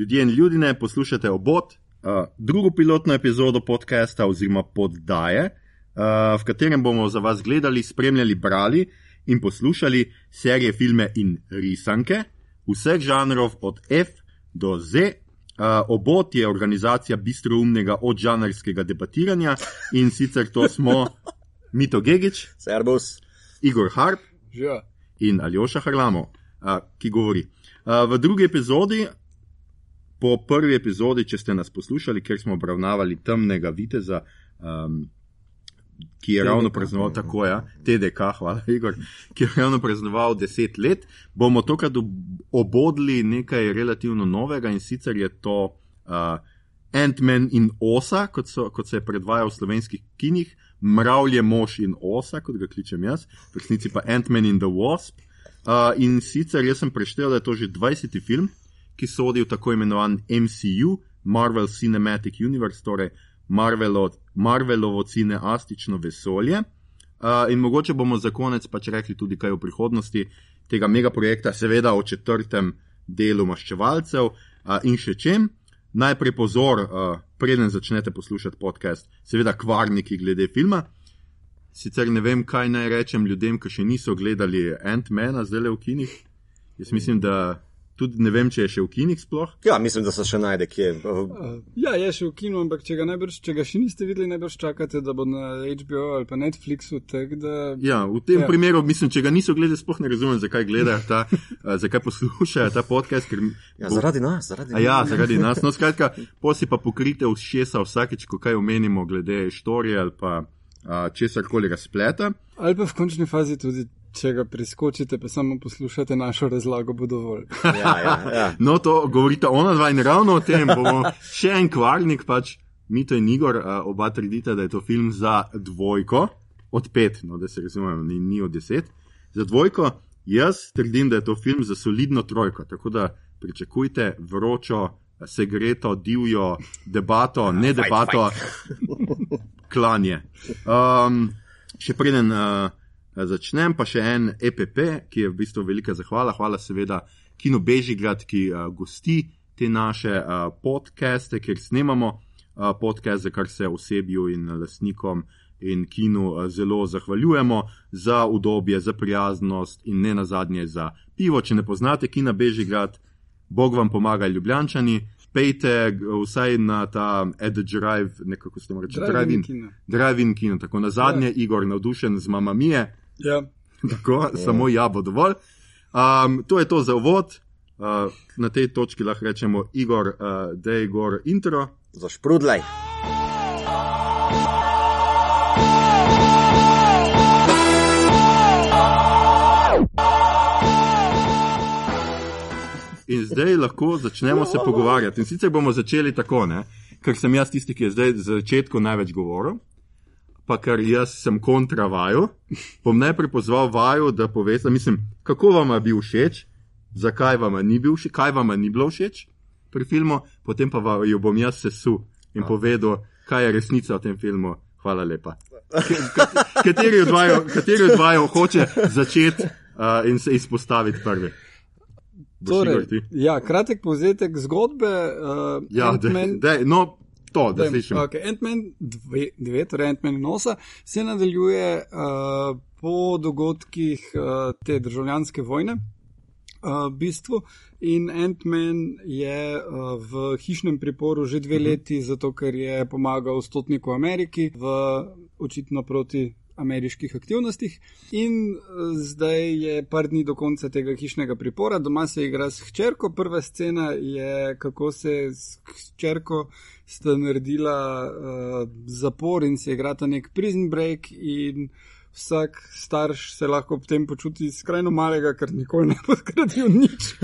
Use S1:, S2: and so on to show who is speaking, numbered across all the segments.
S1: ljudje in ljudje, poslušate obot, uh, drugo pilotno epizodo podcasta oziroma poddaje, uh, v katerem bomo za vas gledali, spremljali, brali in poslušali serije, filme in risanke vseh žanrov od F do Z. Uh, obot je organizacija bistroumnega odžanrskega debatiranja in sicer to smo Mito Gigič,
S2: Servus,
S1: Igor Harp
S3: Že.
S1: in Aljoša Harlamo, uh, ki govori. Uh, v drugi epizodi, po prvi epizodi, če ste nas poslušali, ker smo obravnavali temnega viteza, um, ki je
S2: TDK.
S1: ravno praznoval tako, ja, TDK, hvala, Igor, ki je ravno praznoval deset let, bomo tokrat ob- obodli nekaj relativno novega in sicer je to uh, Ant-Man in Osa, kot, so, kot se je predvajal v slovenskih kinih, Mravlje mož in Osa, kot ga kličem jaz, v resnici pa Ant-Man in the Wasp. Uh, in sicer jaz sem preštel, da je to že 20. film, ki sodi v tako imenovan MCU, Marvel Cinematic Universe, torej Marvelo, Marvelovo cineastično vesolje. Uh, in mogoče bomo za konec pač rekli tudi kaj o prihodnosti tega megaprojekta, seveda o četrtem delu maščevalcev uh, in še čem. Najprej pozor, uh, preden začnete poslušati podcast, seveda kvarniki glede filma. Sicer ne vem, kaj naj rečem ljudem, ki še niso gledali Ant-Mana, zdaj le v kinih. Jaz mislim, da tudi ne vem, če je še v kinih sploh.
S2: Ja, mislim, da se še najde kje. Uh,
S3: ja, je še v kinu, ampak če ga, najbrž, če ga še niste videli, najbrž čakate, da bo na HBO ali pa Netflixu. Tak, da...
S1: Ja, v tem
S3: Ja.
S1: ja. primeru, mislim, če ga niso gledali, sploh ne razumem, zakaj gledajo ta, uh, zakaj poslušajo ta podcast. Ker,
S2: ja, zaradi nas, zaradi
S1: A ja,
S2: nas.
S1: zaradi nas. No, skratka, posi pa pokrite všesa vsakeč, ko kaj omenimo glede štorije ali pa uh, česar koli razpleta.
S3: Ali pa v končni fazi tudi, če ga preskočite, pa samo poslušate našo razlago, bo dovolj.
S2: Ja, ja, ja.
S1: No, to govorita ona dva in ravno o tem bomo še en kvarnik, pač Mito in Igor, oba trdita, da je to film za dvojko, od pet, no, da se razumemo, ni, ni od deset. Za dvojko, jaz trdim, da je to film za solidno trojko, tako da pričakujte vročo, segreto, divjo debato, ne debato, klanje. Um, še preden uh, začnem, pa še en EPP, ki je v bistvu velika zahvala. Hvala seveda Kino Bežigrad, ki uh, gosti te naše uh, podcaste, kjer snemamo uh, podcast, za kar se osebju in lastnikom in kinu uh, zelo zahvaljujemo za udobje, za prijaznost in ne nazadnje za pivo. Če ne poznate Kina Bežigrad, Bog vam pomaga, ljubljančani. Pejte vsaj na ta Ed Drive, nekako ste mu reči, Drive-in
S3: kino.
S1: Drive-in kino, tako na zadnje, ja. Igor navdušen z mama Mije,
S3: Ja.
S1: tako, ja. samo ja bo dovolj. Um, to je to za uvod. Uh, na tej točki lahko rečemo Igor, uh, da je Igor intro.
S2: Zašprudlej.
S1: In zdaj lahko začnemo se pogovarjati. In sicer bomo začeli tako, ne? ker sem jaz tisti, ki je zdaj za začetku največ govoril, pa ker jaz sem kontra vaju, bom najprej pozval vaju, da poveste, mislim, kako vam je bil všeč, zakaj vam ni bil všeč, kaj vam ni bilo všeč pri filmu, potem pa vaju bom jaz sesul in povedal, kaj je resnica o tem filmu. Hvala lepa. Kateri od vaju, kateri od vaju hoče začeti uh, in se izpostaviti prvi?
S3: Torej, ja, kratek povzetek zgodbe. Uh,
S1: Ja, da, da, no, to, da
S3: Dajmo,
S1: slišim.
S3: Okay, Ant-Man 2, torej Ant-Man nosa, se nadaljuje uh, po dogodkih uh, te državljanske vojne. Uh, bistvu. In Ant-Man je uh, v hišnem priporu že dve leti, zato ker je pomagal stotniku Ameriki v očitno proti ameriških aktivnostih. In uh, zdaj je par dni do konca tega hišnega pripora, doma se igra s hčerko. Prva scena je, kako se s hčerko sta naredila uh, zapor in se igrata nek prison break. In vsak starš se lahko ob tem počuti skrajno malega, ker nikoli ne bo zgradil nič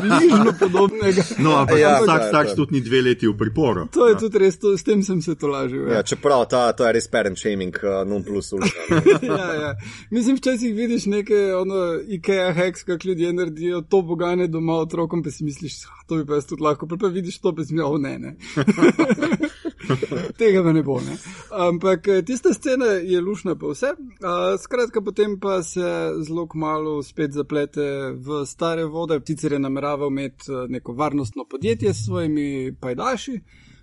S3: bližno podobnega.
S1: No, ampak
S2: Ja,
S1: ja, vsak starš
S2: to.
S1: tudi ni dve leti v priporu.
S3: To je tudi res, to, s tem sem se tolažil.
S2: Ja,
S3: Ja.
S2: čeprav ta, to je res parent shaming, uh, non plus ultra.
S3: ja, ja. Mislim, včasih vidiš neke ono, IKEA hacks, kako ljudje naredijo to bogane doma otrokom, pa si misliš, "Ah, to bi pa jaz tudi lahko, pa, pa vidiš to, pa si misliš, oh ne, ne. Tega pa ne bo. Ne? Ampak eh, tista scena je lušna pa vse. Uh, skratka, potem pa se zelo kmalo spet zaplete v stare vode. Sicer je nameraval imeti eh, neko varnostno podjetje s svojimi pajdaši.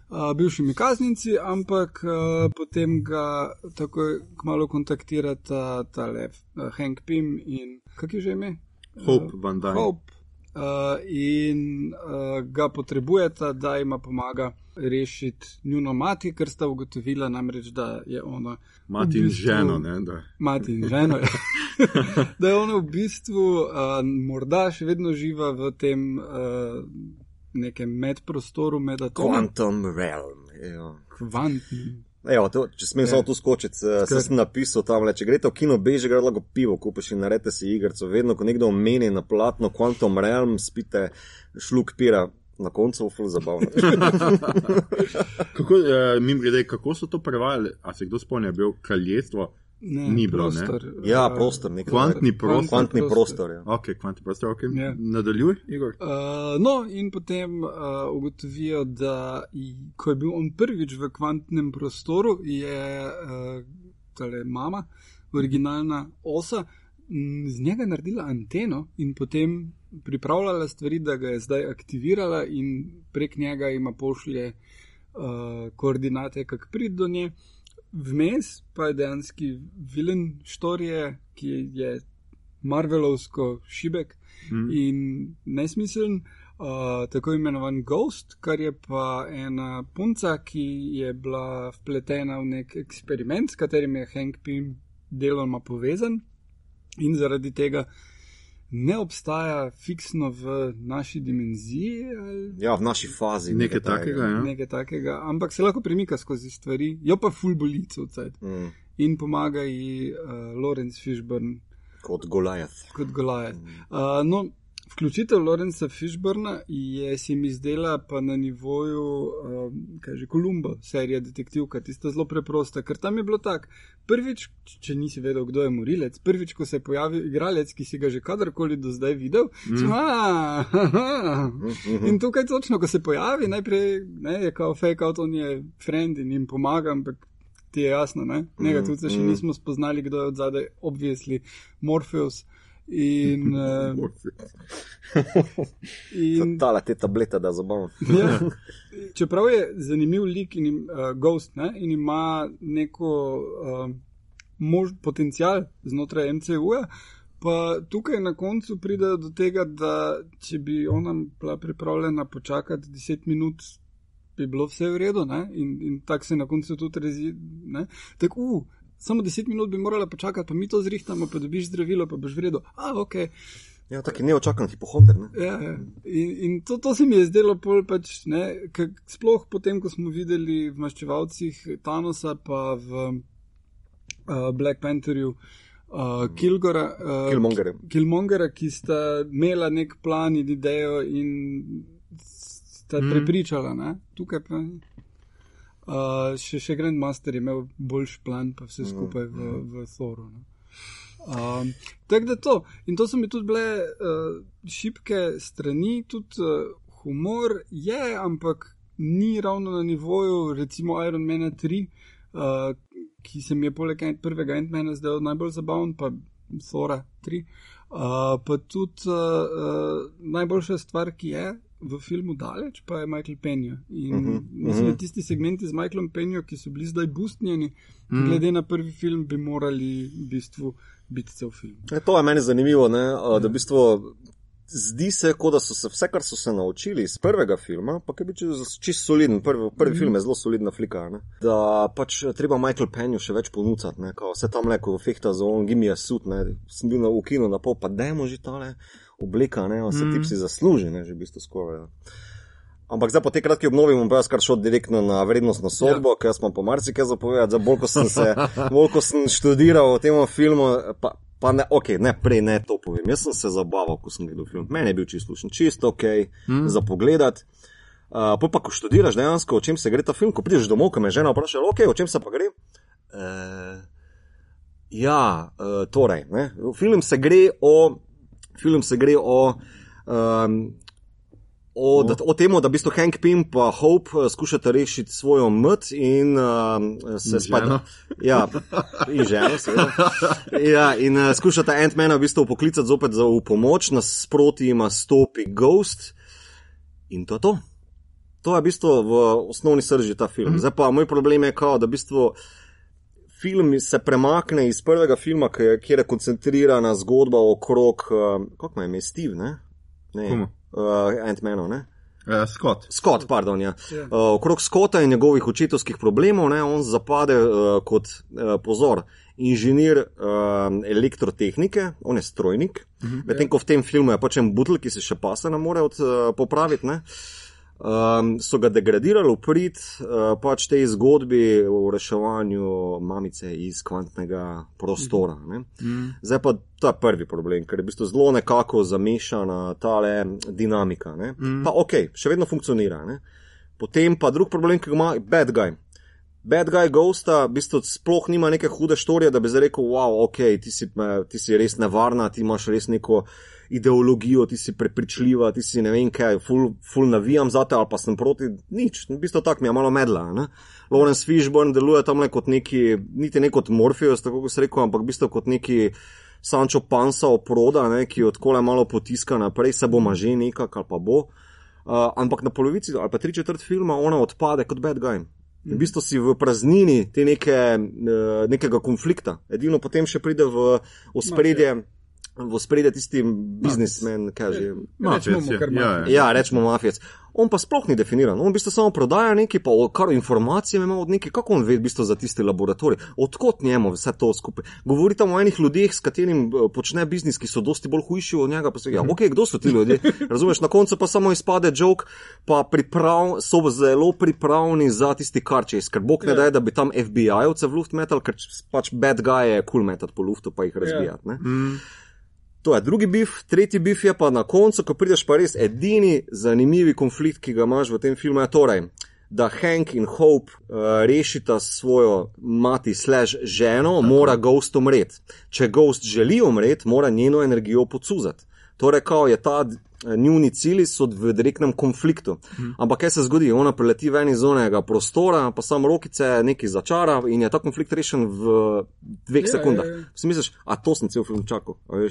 S3: Uh, bivšimi kaznjenci, ampak uh, potem ga takoj kmalo kontaktirata ta lev, uh, Hank Pym in kak je že ime?
S1: Hope Van Dyne.
S3: Hope. Uh, in uh, ga potrebujeta, da jima pomaga rešiti njuno mati, ker sta ugotovila namreč, da je ona.
S1: Mati
S3: v
S1: in
S3: bistvu-
S1: ženo, ne? Da.
S3: Mati in ženo. ja. da je ona v bistvu uh, morda še vedno živa v tem uh, nekem medprostoru, med atomi.
S2: Quantum realm. Ja.
S3: Kvantni.
S2: Evo, to, če smem
S3: Ja.
S2: samo tu skočiti, se
S3: Skr-
S2: sem napisal tam, le, če greste v kino, beži, gre lahko pivo, kupiš in naredite si igrico. Vedno, ko nekdo omeni na platno Quantum Realm, spite šluk pira, na koncu je ful zabavno.
S1: Kako, eh, mim grede, kako so to prevajali? A se kdo spomni, je bil kraljestvo?
S3: Ne,
S1: Ni bilo, ne?
S3: prostor.
S2: ja,
S3: uh,
S2: prostor, nekaj.
S1: Kvantni prostor.
S2: Kvantni
S3: prostor.
S2: prostor, ja.
S1: Ok, kvantni prostor, ok.
S3: Ja.
S1: Nadaljuj, Igor.
S3: Uh, no, in potem uh, ugotovijo, da ko je bil on prvič v kvantnem prostoru, je uh, tale mama, originalna osa, m, z njega naredila anteno in potem pripravljala stvari, da ga je zdaj aktivirala in prek njega ima pošlje uh, koordinate, kako priti do nje. Vmes pa je dejansko vilen štorije, ki je Marvelovsko šibek
S1: Mm.
S3: in nesmiseln, uh, tako imenovan Ghost, kar je pa ena punca, ki je bila vpletena v nek eksperiment, s katerim je Hank Pym deloma povezan in zaradi tega ne obstaja fiksno v naši dimenziji ali
S2: ja, v naši fazi.
S1: Nekaj takega, ja.
S3: nekaj takega, ampak se lahko premika skozi stvari, jo pa full bolico vcaj.
S2: Mm,
S3: In pomaga ji uh, Lawrence Fishburne
S2: kot Goliath.
S3: kot Goliath. Uh, no, vključitev Lorenza Fishburna je se mi zdela pa na nivoju, um, kaj že, Kolumba, serija detektivka, tista zelo preprosta, ker tam je bilo tako. Prvič, če nisi vedel, kdo je morilec, prvič, ko se je pojavil igralec, ki si ga že kadarkoli do zdaj videl, mm. si, "A, haha." in tukaj točno, ko se pojavi, najprej ne, je kao fake out, on je friend in jim pomaga, ampak ti je jasno, ne? Njega tudi še
S2: mm.
S3: nismo spoznali, kdo je od zadaj, obvisli Morpheus. In, uh, in
S2: Tale te tablete, da je zabavno.
S3: ja, čeprav je zanimiv lik in im- uh, Ghost ne, in ima neko uh, mož, potencial znotraj MCU-ja, pa tukaj na koncu pride do tega, da če bi ona bila pripravljena počakati 10 minut. Bi bilo vse v redu, ne? in, in tako se na koncu tudi rezi. ne. Tako, uh, samo 10 minut bi morala počakati, pa mi to zrihtamo, pa dobiš zdravilo, pa boš v redu. A, ok.
S2: Ja, taki neočakan hipohonder. Ne?
S3: Ja, ja. In, in to, to se mi je zdelo pol pač, ne, kak, sploh potem, ko smo videli v maščevalcih Thanosa, pa v uh, Black Pantherju uh, Kilgora, uh,
S2: Killmongerja.
S3: Killmongera, ki sta imela nek plan in idejo in sta mm. prepričala, ne, tukaj pa. Uh, še, še Grandmaster je imel boljši plan, pa vse skupaj v, v Thoru. Ne. Um, tako da to. In to so mi tudi bile uh, šibke strani, tudi uh, humor je, ampak ni ravno na nivoju, recimo Iron Man 3, uh, ki se mi je poleg prvega Ant-Mana zdel najbolj zabaven, pa Thora 3. Uh, pa tudi uh, uh, najboljša stvar, ki je v filmu daleč, pa je Michael Penja. In uh
S2: Mhm,
S3: -huh, mislim,
S2: mhm.
S3: da tisti segmenti z Michaelom Penjo, ki so bili zdaj boostnjeni, mm. glede na prvi film, bi morali v bistvu biti cel film.
S2: E, to je meni zanimivo, ne, da v bistvu zdi se, kot da so se vse, kar so se naučili iz prvega filma, pa ki je bil čist, soliden, prvi, prvi film je zelo solidna flika, ne, da pač treba Michael Penju še več kao, vse tam le, ko fehta za on, gimi je sud, ne, sem bil na v kinu na pol, pa dajmo že tale obleka, ne, vse mm. tip si zasluži, ne, že v bistvu skoraj. Ne. Ampak zdaj po tej kratki obnovi bom pa jaz kar šel direktno na vrednostno sodbo, ja. ker imam pa marsikaj zapovedati, za bolj ko sem se, bolj ko sem študiral o tem filmu, pa, pa ne, ok, ne prej ne to povem. Jaz sem se zabaval, ko sem gledal film. Meni je bil čisto slušen, čisto ok, mm. za pogledat. Uh, pa, pa ko študiraš dejansko, o čem se gre ta film, ko prideš domov, ko me žena vprašala, ok, o čem se pa gre. Uh, ja, uh, torej, ne, film se gre o, film se gre o, um, O, da, o tem, da v bistvu Hank Pym in Hope uh, skušata rešiti svojo mt in uh, se spada. Ja, in ženo, seveda. Ja, in uh, skušata Ant-Mana v bistvu poklicati zopet za pomoč, nasproti ima stopi Ghost in to je to. To je v bistvu v osnovni srži ta film. Mm. Zdaj pa moj problem je, kao, da v bistvu film se premakne iz prvega filma, kjer je koncentrirana zgodba okrog, uh, kako naj me Steve, ne? ne uh, Ant-Manu.
S1: Uh, Scott.
S2: Scott, pardon. Ja. Yeah. Ja. Uh, okrog Scotta in njegovih očetovskih problemov, ne, on zapade uh, kot uh, pozor, inženir uh, elektrotehnike, on je strojnik, uh -huh, medtem yeah. ko v tem filmu je pač en butl, ki se še pasa ne more od, uh, popraviti. Ne um, so ga degradirali v prid uh, pač tej zgodbi o reševanju mamice iz kvantnega prostora. Mm. Zdaj pa ta prvi problem, ker je v bistvu zelo nekako zamešana ta dinamika. Mm. Pa ok, še vedno funkcionira. Ne? Potem pa drug problem, ki ga ima bad guy. Bad guy Ghosta v bistvu sploh nima neke hude štorije, da bi zdaj rekel, wow, ok, ti si, ti si res nevarna, ti imaš res neko ideologijo, ti si prepričljiva, ti si ne vem kaj, full, full navijam za te ali pa sem proti, nič, v bistvu tak mi je malo medla. Ne? Lawrence Fishburne deluje tam le kot neki, niti ne kot Morpheus, tako kot se rekel, ampak v bistvu kot neki Sancho Pansa oproda, ne? ki odkole malo potiska naprej, se bo maže nekak ali pa bo. Uh, ampak na polovici ali pa tri četrt filma ona odpade kot bad guy. V bistvu si v praznini te neke, uh, nekega konflikta. Edino potem še pride v ospredje. No, v spredje tisti biznismen, kaj že.
S1: Mafijec, ja. Ja,
S2: ja. ja, rečemo mafijec. On pa sploh ni definiran, on v bistvu samo prodaja nekaj, pa kar informacije ima od nekaj, kako on ve v bistvu za tisti laboratorij, odkot njemu vse to skupaj. Govori tam o enih ljudeh, s katerim eh, počne biznis, ki so dosti bolj hujši od njega, pa se ja, ok, kdo so ti ljudje? Razumeš, na koncu pa samo izpade joke, pa priprav, so zelo pripravni za tisti karčes, ker bog ne ja. da, da bi tam FBI-ovce v luft metal, ker pač bad guy je cool metat po luftu, pa jih razbijati. Ja. To je drugi bif, tretji bif je pa na koncu, ko prideš pa res edini zanimivi konflikt, ki ga imaš v tem filmu, je torej, da Hank in Hope uh, rešita svojo mati slaž ženo, mora Ghost umreti. Če Ghost želi umreti, mora njeno energijo pocuzati. Torej, kao je ta Eh, njuni cilji so v direktnem konfliktu. Hmm. Ampak kaj se zgodi? Ona preleti ven iz onega prostora, pa samo rokice nekaj začara in je ta konflikt rešen v dveh ja, sekundah. Ja, ja. Si misliš, a to sem cel film čakal? Tako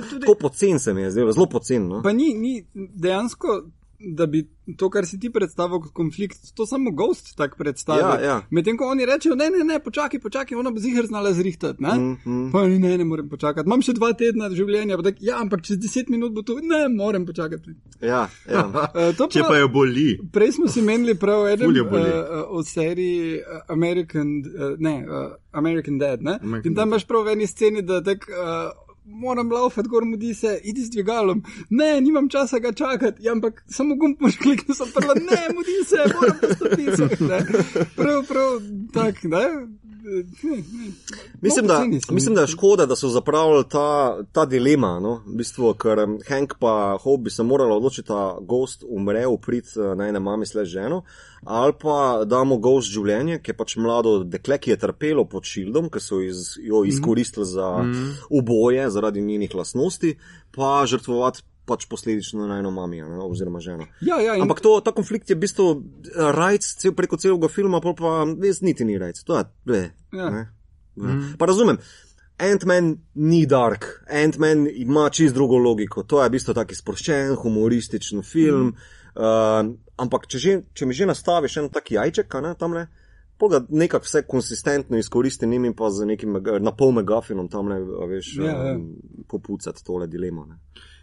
S2: tudi... tako pocen se mi je zdelo, zelo pocen. No?
S3: Pa ni, ni dejansko da bi to, kar si ti predstavil kot konflikt, to samo Ghost tako predstavlja. Ja, ja. Medtem ko oni rečejo, ne, ne, ne, počakaj, počakaj, ona bo ziger znala zrihtati. Ne? Mm, mm. Pa ne, ne morem počakati. Imam še dva tedna življenja, tak, ja, ampak čez deset minut bo to, ne, morem počakati.
S2: Ja, ja.
S1: uh, pa, Če pa jo boli.
S3: Prej smo si menili prav eden uh, od seriji American, uh, ne, uh, American Dead. Ne? American In tam imaš prav v eni sceni, da tak. Uh, moram laufati, gor mudi se, idi z dvigalom. Ne, nimam časa ga čakati, ja, ampak samo gumb moš klikniti, sem prva, ne, mudi se, moram postopiti. Prav, prav, tak, ne.
S2: Mislim, da, mislim, da je škoda, da so zapravili ta, ta dilema, no? v bistvu, ker Hank pa Hope bi se morala odločiti, da gost umre v prid eh, na ene mami sled ženo, ali pa damo gost življenje, ki je pač mlado dekle, ki je trpelo pod šildom, ki so iz, jo mhm. izkoristili za mhm. uboje zaradi njenih lasnosti, pa žrtvovati pač posledično na eno mamijo, ne, oziroma ženo.
S3: Ja, ja, in...
S2: Ampak to, ta konflikt je v bistvu eh, rajc cel, preko celega filma, pa pa res niti ni rajc. To je, ble, ja. ne. Mm. Pa razumem. Ant-Man ni dark, Ant-Man ima čist drugo logiko. To je v bistvu taki sproščen, humorističen film. Mm. Uh, ampak če, že, če mi že nastaviš en taki jajček, ne, tam le, pogled nekako vse konsistentno izkoristi njim in pa z nekim na pol megafinom tam le, veš, ja, ja. Um, popucati tole dilemo. Ne.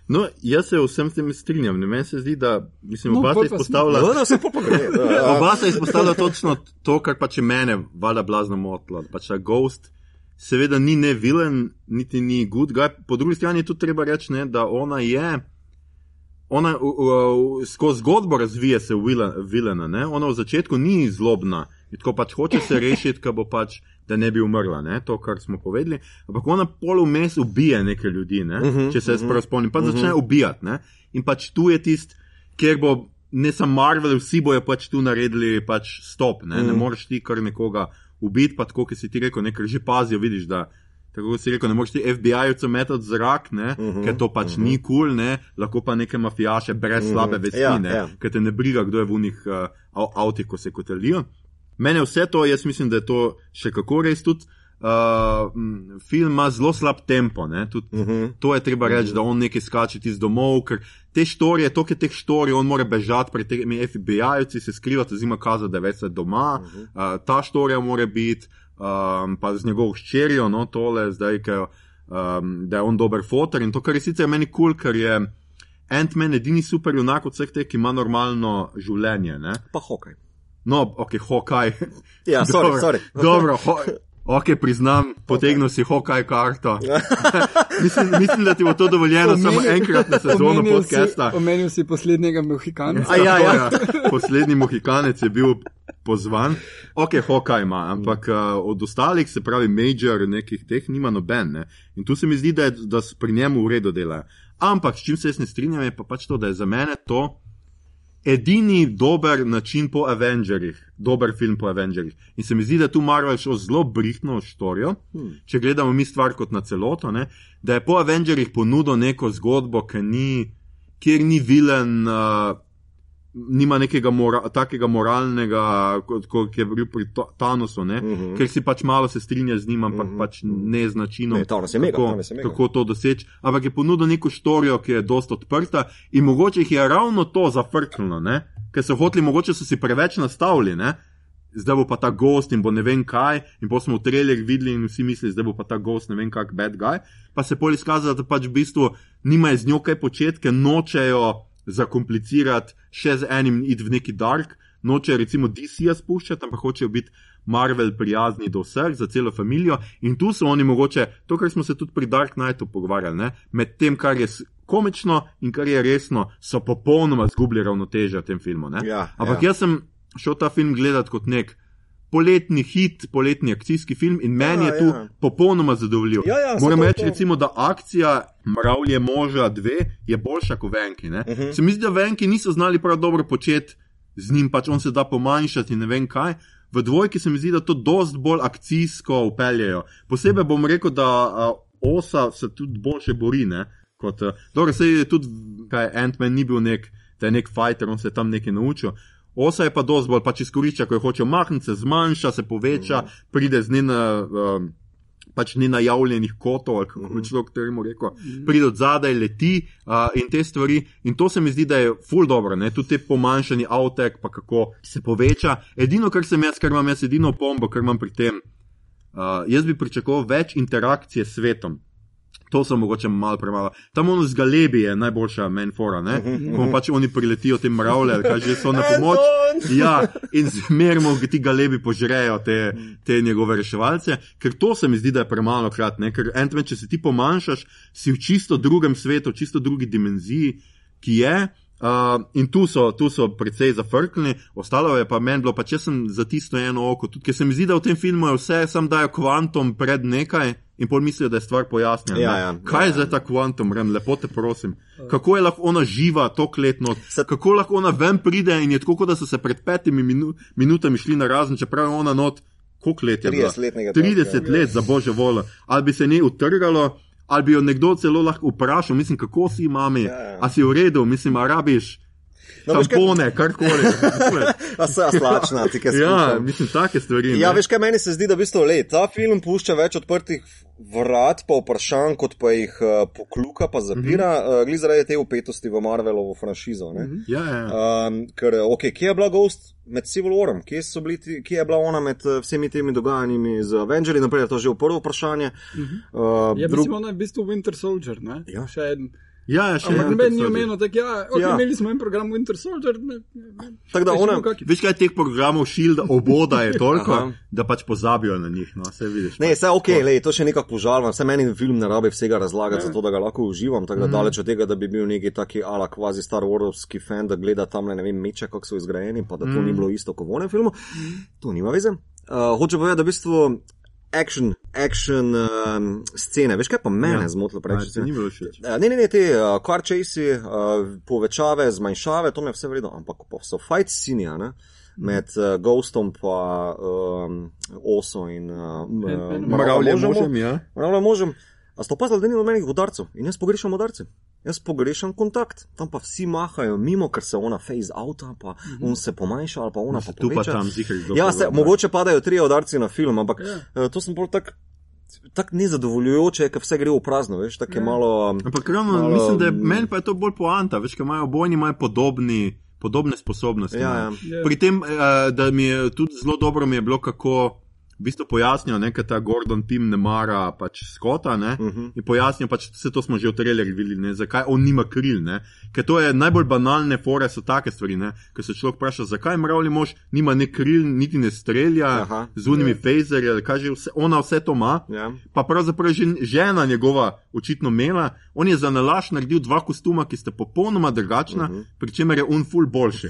S1: No, jaz se vsem tem strinjam. Meni se zdi, da mislim, no, oba sta izpostavila.
S2: No, se
S1: oba sta izpostavila točno to, kar pač mene vada blazno motlo. Pač ta ghost seveda ni ne vilen, niti ni good guy. Po drugi strani je tudi treba reči, ne, da ona je. Ona skozi zgodbo razvija se vilena, ona v začetku ni zlobna, tako pač hoče se rešiti, ko bo pač da ne bi umrla, ne? to, kar smo povedali. Ampak ona polumest ubije nekaj ljudi, ne? uh mhm, -huh, če se uh -huh. prav spomnim, pa uh -huh. začne mhm. ubijati. Ne? In pač tu je tist, kjer bo ne samo Marvel, vsi bojo pač tu naredili pač stop. Ne, uh -huh. ne moreš ti kar nekoga ubiti, pa tako, ki si ti rekel, nekaj že pazijo, vidiš, da tako kot si rekel, ne moreš ti FBI-jevcev metati zrak, ne, uh -huh, ker to pač uh -huh. ni kul, cool, lahko pa neke mafijaše brez uh -huh. slabe vesti, ja, ja. ker te ne briga, kdo je v unih uh, avtih, ko se kotelijo. Mene vse to, jaz mislim, da je to še kako res tudi. Uh, film ima zelo slab tempo. Tud, uh -huh. To je treba reči, da on nekaj skače iz domov, ker te štorije, to je teh štorij, on mora bežati pred temi FBI-jevci, se skrivati, zima kaza, da je več doma. Uh -huh. uh, ta štorija mora biti, um, pa z njegovo ščerijo, no tole, zdaj, ker, um, da je on dober fotor. In to, kar je sicer meni kul, cool, ker je Ant-Man edini super junak od vseh teh, ki ima normalno življenje. Ne?
S2: Pa hokaj.
S1: No, ok, hokaj.
S2: Ja, sorry, sorry.
S1: Dobro, ho Ok, priznam, potegnil si hokaj karto. mislim, mislim, da ti bo to dovoljeno omenil, samo enkrat na sezono podcasta.
S3: Omenil si poslednjega Mohikanca.
S1: Ja, ja, ja. Poslednji Mohikanec je bil pozvan. Ok, hokaj ima, ampak uh, od ostalih, se pravi, major nekih teh, nima noben. Ne? In tu se mi zdi, da, je, da pri njemu v redu dela. Ampak, s čim se jaz ne strinjam, je pa pač to, da je za mene to edini dober način po Avengerjih, dober film po Avengerjih. In se mi zdi, da tu Marvel šel zelo brihtno štorijo, hmm. če gledamo mi stvar kot na celoto, ne, da je po Avengerjih ponudil neko zgodbo, ni, kjer ni vilen. Uh, nima nekega mora, takega moralnega, kot, kot je bil pri Thanosu, uh mhm. -huh. ker si pač malo se strinja z njim, ampak uh mhm. -huh. pač ne z načinom,
S2: ne, kako,
S1: kako to doseči. Ampak je ponudil neko štorijo, ki je dosta odprta in mogoče jih je ravno to zafrknilo, ker so hoteli, mogoče so si preveč nastavili. Ne? Zdaj bo pa ta gost in bo ne vem kaj, in pa smo v trailerju videli in vsi mislijo, da bo pa ta gost ne vem kak bad guy. Pa se pol izkazalo, da pač v bistvu nimajo z njo kaj početi, ker nočejo zakomplicirati še z enim id v neki dark, noče recimo DC-ja spuščati, ampak hočejo biti Marvel prijazni do vseh, za celo družino. In tu so oni mogoče, to, kar smo se tudi pri Dark Knightu pogovarjali, ne? med tem, kar je komično in kar je resno, so popolnoma zgubili ravnoteže v tem filmu. Ja, ampak ja. jaz sem šel ta film gledati kot nek poletni hit, poletni akcijski film in meni ja, je tu ja. popolnoma zadovoljiv.
S2: Ja, ja,
S1: Moram reči, recimo, da akcija Mravlje moža 2 je boljša kot Venki. Uh mhm. -huh. Se mi zdi, da Venki niso znali prav dobro početi z njim, pač on se da pomanjšati in ne vem kaj. V dvojki se mi zdi, da to dost bolj akcijsko upeljejo. Posebej bom rekel, da uh, osa se tudi boljše bori. Ne? Kot, uh, dobro, se je tudi, kaj Ant-Man ni bil nek, da je nek fighter, on se je tam nekaj naučil. Osa je pa dosti bolj pač izkorišča, ko je hoče mahniti, se zmanjša, se poveča, mm. pride z njena. Um, Pač ni najavljenih kotov, ali kako bi mhm. človek temu rekel, mhm. pride od zadaj, leti uh, in te stvari. In to se mi zdi, da je ful dobro, ne? tudi te pomanjšani avtek, pa kako se poveča. Edino, kar sem jaz, kar imam jaz, edino pombo, kar imam pri tem, uh, jaz bi pričakoval več interakcije s svetom. To so mogoče malo premalo. Tam ono z Galebi je najboljša menfora, ne? Ko pač oni priletijo te mravlje, kaj že so na pomoč. Ja, in zmerno ti Galebi požrejo te, te njegove reševalce, ker to se mi zdi, da je premalo krat, ne? Ker entmen, če se ti pomanjšaš, si v čisto drugem svetu, v čisto drugi dimenziji, ki je. Uh, in tu so, tu so precej zafrknili, ostalo je pa meni bilo, pa če sem za tisto eno oko, tudi ker se mi zdi, da v tem filmu je vse, sam dajo kvantom pred nekaj in pol mislijo, da je stvar pojasnjena.
S2: Ja, ja,
S1: Kaj ja, je zdaj ta kvantum, rem, lepo te prosim. Kako je lahko ona živa to kletno, kako lahko ona ven pride in je tako, da so se pred petimi minu, minutami šli na razen, čeprav je ona not, koliko let je
S2: 30 let.
S1: 30 let, za božjo voljo. Ali bi se ne utrgalo, ali bi jo nekdo celo lahko vprašal, mislim, kako si mami, ja, ja. a si v redu, mislim, arabiš. No, Tampone, kar koli.
S2: A se aslačna, ti kaj se.
S1: Ja, mislim, take stvari.
S2: Ja, veš kaj meni se zdi, da v bistvu le, ta film pušča več odprtih vrat, pa vprašanj, kot pa jih uh, pokluka, pa zapira, mm -hmm. uh, glede zaradi te upetosti v Marvelovo franšizo. Mm
S1: -hmm. Ja, ja.
S2: Um, ker, ok, kje je bila Ghost med Civil Warom, kje, bili, kje je bila ona med uh, vsemi temi dogajanji z Avengers, naprej, to je že v prvo vprašanje. Mm
S3: -hmm. uh, ja, drug... mislim, ona je v bistvu Winter Soldier, ne?
S2: Ja.
S3: Še en.
S1: Ja, ja, še.
S3: Ampak meni je omenil, da ja, okay, ja. imeli smo en program Winter Soldier.
S2: Tako da ona,
S1: veš kaj teh programov Shield oboda je toliko, da pač pozabijo na njih. No, se vidiš.
S2: Ne, vse ok, lej, to še nekako požalvam. Vse meni film ne rabi vsega razlagati, zato da ga lahko uživam. Tako da mm. daleč od tega, da bi bil neki taki ala kvazi Star Warski fan, da gleda tam ne vem meče, kako so izgrajeni, pa da to mm. ni bilo isto kot v onem filmu. Mm. To nima veze. Uh, hoče povedati, da v bistvu action action um, scene. Veš kaj pa mene
S1: Ja.
S2: ja. zmotilo preveč?
S1: ti ni bilo všeč.
S2: Uh, ne, ne, ne, te uh, car chasey, uh, povečave, zmanjšave, to mi je vse vredno, ampak pa so fight scenija, ne? Med uh, Ghostom pa um, Oso in uh,
S3: Ant-Manom.
S1: Mravlje
S2: možem.
S1: ja.
S2: Mravlje možem. A sto pa da ni nobenih udarcev in jaz pogrešam udarce. Jaz pogrešam kontakt. Tam pa vsi mahajo mimo, ker se ona phase outa, pa mm -hmm. on se pomanjša ali pa ona pa
S1: Tu pa
S2: poveča.
S1: tam zihar kdo.
S2: Ja, se, mogoče padajo tri udarci na film, ampak
S3: Ja.
S2: ja. to sem bolj tak, tak nezadovoljujoče, ker vse gre v prazno, veš, tako je
S3: Ja.
S2: malo.
S1: Ampak ravno
S2: Malo,
S1: mislim, da je
S2: mm.
S1: meni pa je to bolj poanta, veš, ker imajo obojni imajo podobni, podobne sposobnosti.
S2: Ja, ja.
S1: Pri tem, eh, da mi je tudi zelo dobro mi je bilo, kako v bistvu pojasnijo, ne, ta Gordon Pim ne mara pač skota, ne,
S2: Uh -huh.
S1: in pojasnijo pač, vse to smo že v trailerju videli, ne, zakaj on nima kril, ne, ker to je najbolj banalne fore so take stvari, ne, ker se človek vpraša, zakaj mravlji mož nima ne kril, niti ne strelja
S2: Aha.
S1: z unimi
S3: Ja.
S1: fejzerji, ali kaj že vse, ona vse to ima
S2: Ja.
S1: pa pravzaprav že žena njegova očitno imela, on je za nalaš naredil dva kostuma, ki sta popolnoma drugačna, uh
S2: Mhm.
S1: -huh. pri čemer je on ful boljši.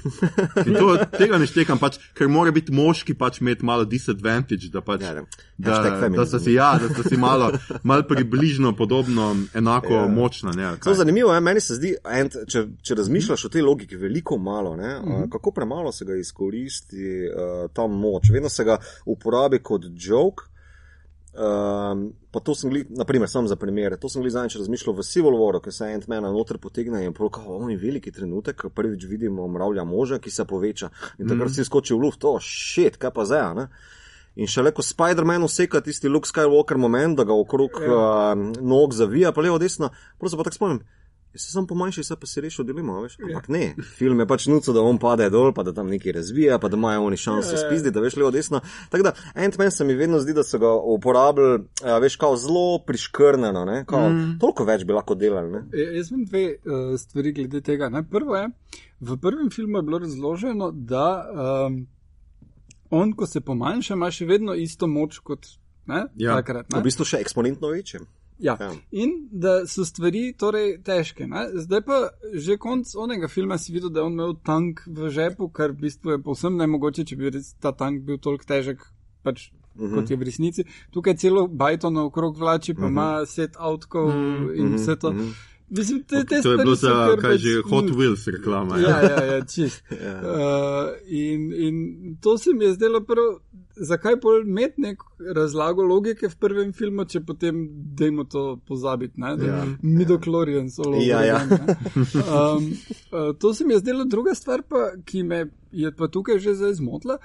S1: In to, tega ne štekam, pač, ker mora biti moški pač imeti malo disadvantage, da pač.
S2: Ja, ja.
S1: Da, da, sta si, ja, da sta si malo, malo približno podobno, enako
S2: Ja.
S1: ja. močna. Ne.
S2: Zelo zanimivo je, meni se zdi, ent, če, če razmišljaš o tej logiki, veliko malo, ne,
S3: Mhm.
S2: uh, kako premalo se ga izkoristi uh, ta moč. Vedno se ga uporabi kot joke. Um, pa to sem, gli, naprimer, sam za primer, to sem gledal zadnjič razmišljal v Civil Waru, ki se Ant-Mana noter potegne in prav, kao, on je veliki trenutek, ko prvič vidimo mravlja moža, ki se poveča in takrat
S1: Mhm.
S2: si skoči v luft, to šit, kaj pa zdaj, ne? In šele ko Spider-Man useka tisti Luke Skywalker moment, da ga okrog
S3: Ja.
S2: uh, nog zavija, pa levo, desno, prav se pa tako spomnim. Se sem pomanjši, se pa si rešil dilema, veš? Ampak ne, film je pač nuco, da on pade dol, pa da tam nekaj razvija, pa da imajo oni šanso
S3: Ja, ja.
S2: spizdi, da veš levo, desno. Tako da Ant-Man se mi vedno zdi, da so ga uporabljali, veš, kao zelo priškrneno, ne? Kao, mm. Toliko več bi lahko delali, ne?
S3: E, Jaz imam dve uh, stvari glede tega. Ne? Prvo je, v prvem filmu je bilo razloženo, da um, on, ko se pomanjša, ima še vedno isto moč kot ne?
S1: Ja.
S3: takrat.
S2: V
S3: Ne?
S2: bistvu še eksponentno večje.
S3: Ja.
S2: Ja.
S3: In da so stvari torej težke. Ne? Zdaj pa že konc onega filma si videl, da je on imel tank v žepu, kar v bistvu je povsem nemogoče, če bi res ta tank bil toliko težek. Pač
S2: Mhm.
S3: Kot je v resnici. Tukaj celo bajto naokrog vlači, pa ima set avtkov in
S2: Mhm,
S3: vse to.
S2: mhm.
S3: Mislim, te, te
S1: to je bilo za kaj
S3: pač,
S1: že Hot
S3: mm,
S1: Wheels reklama.
S3: Ja, ja, ja, čist.
S2: Ja.
S3: Uh, in, in to se mi je zdelo prvo, zakaj bolj imeti nek razlago logike v prvem filmu, če potem dajmo to pozabiti, ne?
S2: Ja.
S3: Midoklorian so logo.
S2: Ja, ja.
S3: Um, uh, to se mi je zdelo druga stvar, pa, ki me je pa tukaj že zdaj zmotila.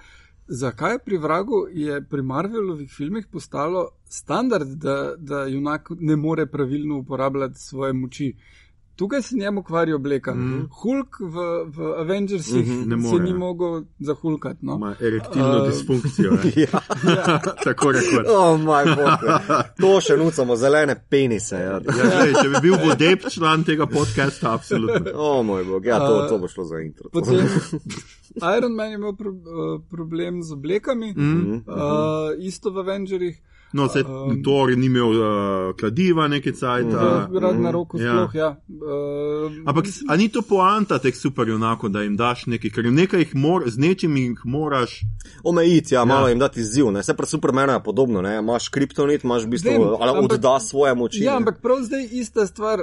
S3: Zakaj pri vragu je pri Marvelovih filmih postalo standard, da, da junak ne more pravilno uporabljati svoje moči? Tukaj se njemu kvari obleka. Mm -hmm. Hulk v, v Avengersih mm -hmm, se ni
S1: ja.
S3: mogel zahulkati. No?
S1: Ima erektilno
S3: Uh,
S1: disfunkcijo. ne.
S2: Ja.
S1: Tako rekoč.
S2: O, moj bog. To še nucamo, zelene penise. Ja.
S1: Ja, glej, če bi bil vodep član tega podcasta, absolutno.
S2: O, moj bog, ja, to, to bo šlo za intro.
S3: Potem Iron Man je imel pro, uh, problem z oblekami, mm
S1: Mhm.
S3: -hmm. uh, isto v Avengerjih.
S1: No, se
S3: Um,
S1: Thor ni imel uh, kladiva nekaj cajta.
S3: Uh, Rad na roku
S1: Ja.
S3: sploh, ja. Uh,
S1: Ampak a ni to poanta teh superjunakov, da jim daš nekaj, ker nekaj jih mor, z nečim jih moraš.
S2: Omejiti, ja, malo
S1: Ja.
S2: jim dati izziv. Ne? Se pri Supermanu je podobno, ne? imaš kriptonit, imaš v bistvu,
S3: Vem,
S2: ali
S3: ampak-
S2: odda svoje moči.
S3: Ja,
S2: ne.
S3: ampak prav zdaj ista stvar,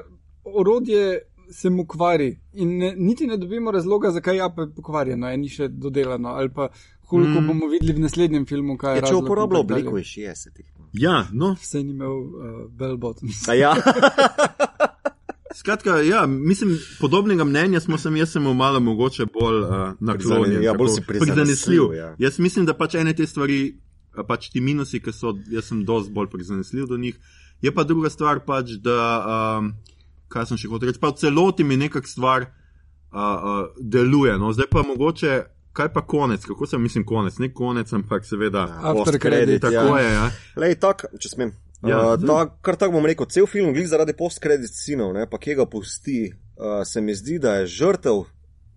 S3: orodje se mu kvari in ne, niti ne dobimo razloga, zakaj je pa pokvarjeno, je ni še dodelano. Ali pa hulko mm. bomo videli v naslednjem filmu, kaj je.
S2: Ja, če
S3: razlog in
S2: uporablja
S3: tako dalje.
S2: obliko iz 60-ih.
S1: Ja, no,
S3: Saj ni imel uh, bell bottoms.
S2: A Ja,
S1: skratka, ja, mislim, podobnega mnenja smo sem, jaz sem mu malo mogoče bolj uh, naklonjen.
S2: ja, bolj si prizanesljiv, ja.
S1: Jaz mislim, da pač ene te stvari, a pač ti minusi, ki so, jaz sem dosti bolj prizanesljiv do njih. Je pa druga stvar pač, da, um, kaj sem še hotel reči, pa v celoti mi nekak stvar uh, uh, deluje. No, zdaj pa mogoče, kaj pa konec, kako se mislim konec, ne konec, ampak seveda.
S3: After credit,
S1: Tako
S2: ja.
S1: je, ja.
S2: Lej, tak, če smem.
S1: Ja.
S2: Ja, uh, ta, kar tako bom rekel, cel film, glih zaradi post-credit sinov, ne, pa kje ga pusti, uh, se mi zdi, da je žrtev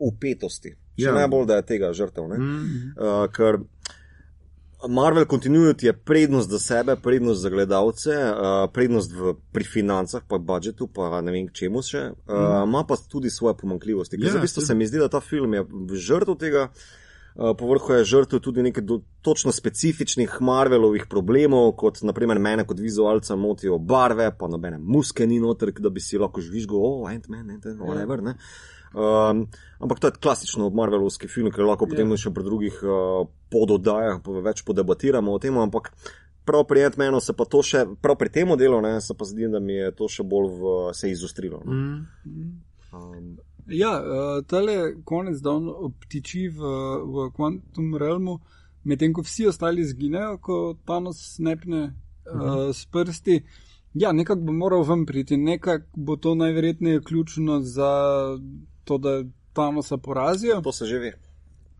S2: upetosti. Še
S1: Ja.
S2: ja. najbolj, da je tega žrtev. Ne.
S1: Mm.
S2: Uh, ker Marvel Continuity je prednost za sebe, prednost za gledalce, uh, prednost v, pri financah, pa budžetu, pa ne vem čemu še, uh, ima pa tudi svoje pomankljivosti. Ker
S1: Ja,
S2: ja, bistvu
S1: seveda.
S2: se mi zdi, da ta film je žrtev tega. Uh, povrhu je žrtev tudi nekaj do, točno specifičnih Marvelovih problemov, kot naprimer mene kot vizualca motijo barve, pa nobene muske ni noter, da bi si lahko žvižgal, oh, Ant-Man, Ant-Man, whatever. Ne? Um, ampak to je klasično Marvelovski film, ker lahko potem
S3: Ja.
S2: še pri drugih uh, pododajah po- več podebatiramo o tem, ampak prav pri Ant-Manu se pa to še, prav pri tem delu, ne, se pa zdi, da mi je to še bolj v, se izostrilo. No.
S1: Mm.
S2: Um,
S3: Ja, uh, tale konec dan obtiči v, v Quantum Realmu, medtem ko vsi ostali zginejo, ko Thanos snepne uh, s prsti. Ja, nekako bo moral ven priti, nekako bo to najverjetneje ključno za to, da Thanosa porazijo.
S2: to se že ve.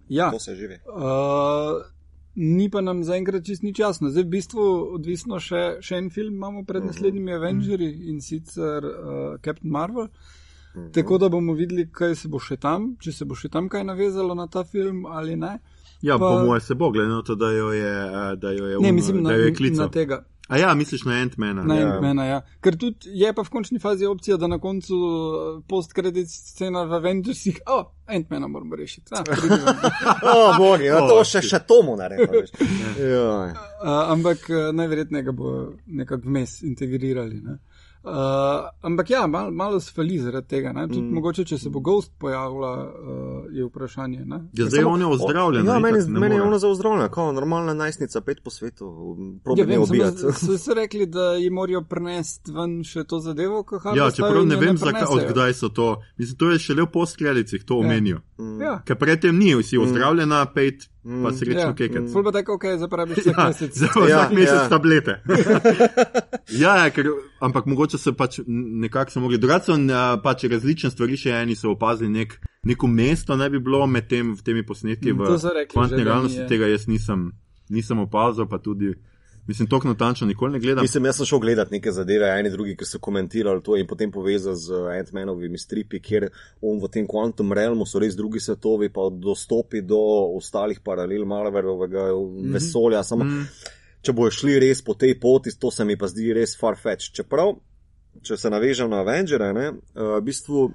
S3: Ja,
S2: To se že ve.
S3: Uh, ni pa nam zaenkrat čist nič jasno. Zdaj, v bistvu, odvisno še, še en film imamo pred naslednjimi Avengerji in sicer uh, Captain Marvel. Tako da bomo videli, kaj se bo še tam, če se bo še tam kaj navezalo na ta film ali ne.
S1: Ja,
S3: Pa-
S1: po mojem se bo, glede na to, da jo je, eh, da jo je,
S3: Ne,
S1: un-
S3: mislim
S1: da
S3: na,
S1: jo je
S3: na
S1: klical.
S3: tega.
S1: A ja, misliš na Ant-Mana?
S3: Na
S2: Ja.
S3: Ant-Mana, ja. Ker tudi je pa v končni fazi opcija, da na koncu eh, post-credit scena v Avengersih, o, oh, Ant-Mana moramo rešiti. Ah.
S2: O, bogi, ja, to
S1: O,
S2: še, še tomu naredimo. Ja.
S3: Uh, ampak uh, najverjetneje ga bo nekako vmes integrirali. Ne? Uh, ampak ja, mal, malo sfali zaradi tega. Ne? Tudi mm. mogoče, če se bo Ghost pojavila, uh, je vprašanje. Ne?
S1: Ja, zdaj on je ozdravljen.
S2: Ja, meni,
S1: ne
S2: meni je ona zaozdravljena, kot normalna najstnica, pet po svetu,
S3: Ja,
S2: probi ne
S3: vem,
S2: ubijati.
S3: samo so se rekli, da jim morajo prenesti ven še to zadevo, ko
S1: Ja,
S3: Harvey
S1: čeprav ne vem, zakaj, odkdaj so to. Mislim, to je šele v postkredicih, to omenijo.
S3: Ja.
S1: Ker predtem ni, si ozdravljena, pet, pa srečno
S3: Ja,
S1: kekec.
S3: ful pa tako, ok, zapraviš vsak
S1: Ja,
S3: mesec.
S1: za
S2: Ja,
S1: vsak mesec
S2: ja.
S1: tablete. ja, ja ker, ampak mogoče so pač nekako so mogli. Drugače so pač različne stvari, še eni so opazili nek, neko mesto, ne bi bilo med tem, temi posnetki
S3: Mm,
S1: v kvantni realnosti.
S3: ja.
S1: Tega jaz nisem, nisem opazil, pa tudi, mislim, tok natančno nikoli ne gledam.
S2: Mislim, jaz sem šel gledat neke zadeve, eni drugi, ki so komentirali to in potem povezali z Ant-Manovimi stripi, kjer on v tem Quantum Realmu so res drugi svetovi, pa dostopi do ostalih paralel Marvelovega
S3: Mhm.
S2: vesolja. Samo,
S1: Mm.
S2: če bojo šli res po tej poti, to se mi pa zdi res farfetch. Čeprav, če se navežem na Avengere, ne, uh, v bistvu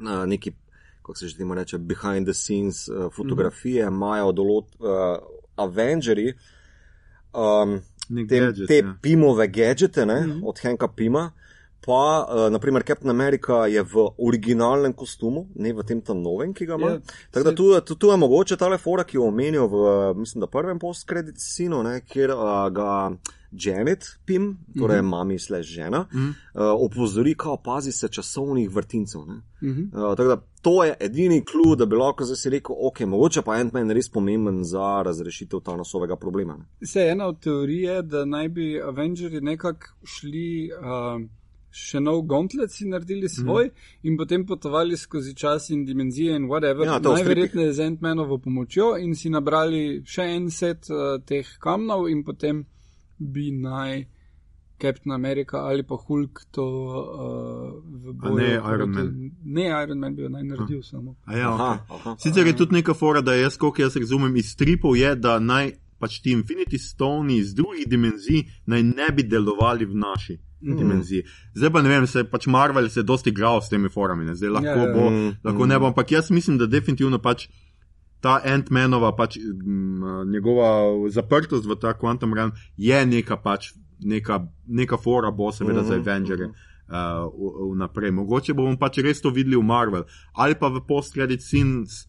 S2: na neki, kako se že temu reče, behind the scenes uh, fotografije imajo določ, uh, Avengeri. Um,
S1: Nek
S2: te,
S1: gadget,
S2: te
S1: ja.
S2: Pimove gadžete, ne, mm -hmm. od Henka Pima. Pa, uh, naprimer, Captain America je v originalnem kostumu, ne v tem tam novem, ki ga ima.
S3: Ja,
S2: Yeah, Tako da tu, tu, tu je mogoče ta fora, ki jo omenijo v, mislim, da prvem post-credit scenu, ne, kjer uh, ga Janet Pim, torej mm -hmm. mami slash žena, mm -hmm. uh, opozori, kao pazi se časovnih vrtincev. Ne.
S3: Mhm.
S2: Uh, tako da to je edini klub, da bi lahko zdaj si rekel, ok, mogoče pa Ant-Man res pomemben za razrešitev Thanosovega problema. Ne.
S3: Se ena od teorij je, da naj bi Avengerji nekako šli. Uh, Še nov gauntlet si naredili svoj mm. in potem potovali skozi čas in dimenzije in whatever.
S2: Ja,
S3: Najverjetneje z Ant-Manovo pomočjo in si nabrali še en set uh, teh kamnov in potem bi naj Captain America ali pa Hulk to uh, v
S1: A
S3: boju.
S1: ne
S3: proti-
S1: Iron Man.
S3: Ne, Iron Man bi jo naj naredil samo.
S1: A Ja,
S2: Aha,
S1: okay.
S2: aha.
S1: Sicer je tudi neka fora, da jaz, koliko jaz razumem iz stripov, je, da naj pač ti Infinity Stone iz drugih dimenzij naj ne bi delovali v naši mm. dimenziji. Zdaj pa ne vem, se pač Marvel se je dosti igral s temi forami, ne? zdaj lahko
S3: Ja, ja.
S1: bo,
S2: Mm,
S1: lahko ne bo, ampak jaz mislim, da definitivno pač. Ta Ant-Manova, pač, m, njegova zaprtost v ta Quantum Realm je neka, pač, neka, neka fora, bo seveda za
S2: Mhm,
S1: Avengere uh, vnaprej. Mogoče bomo pač res to videli v Marvel ali pa v post-credit scenes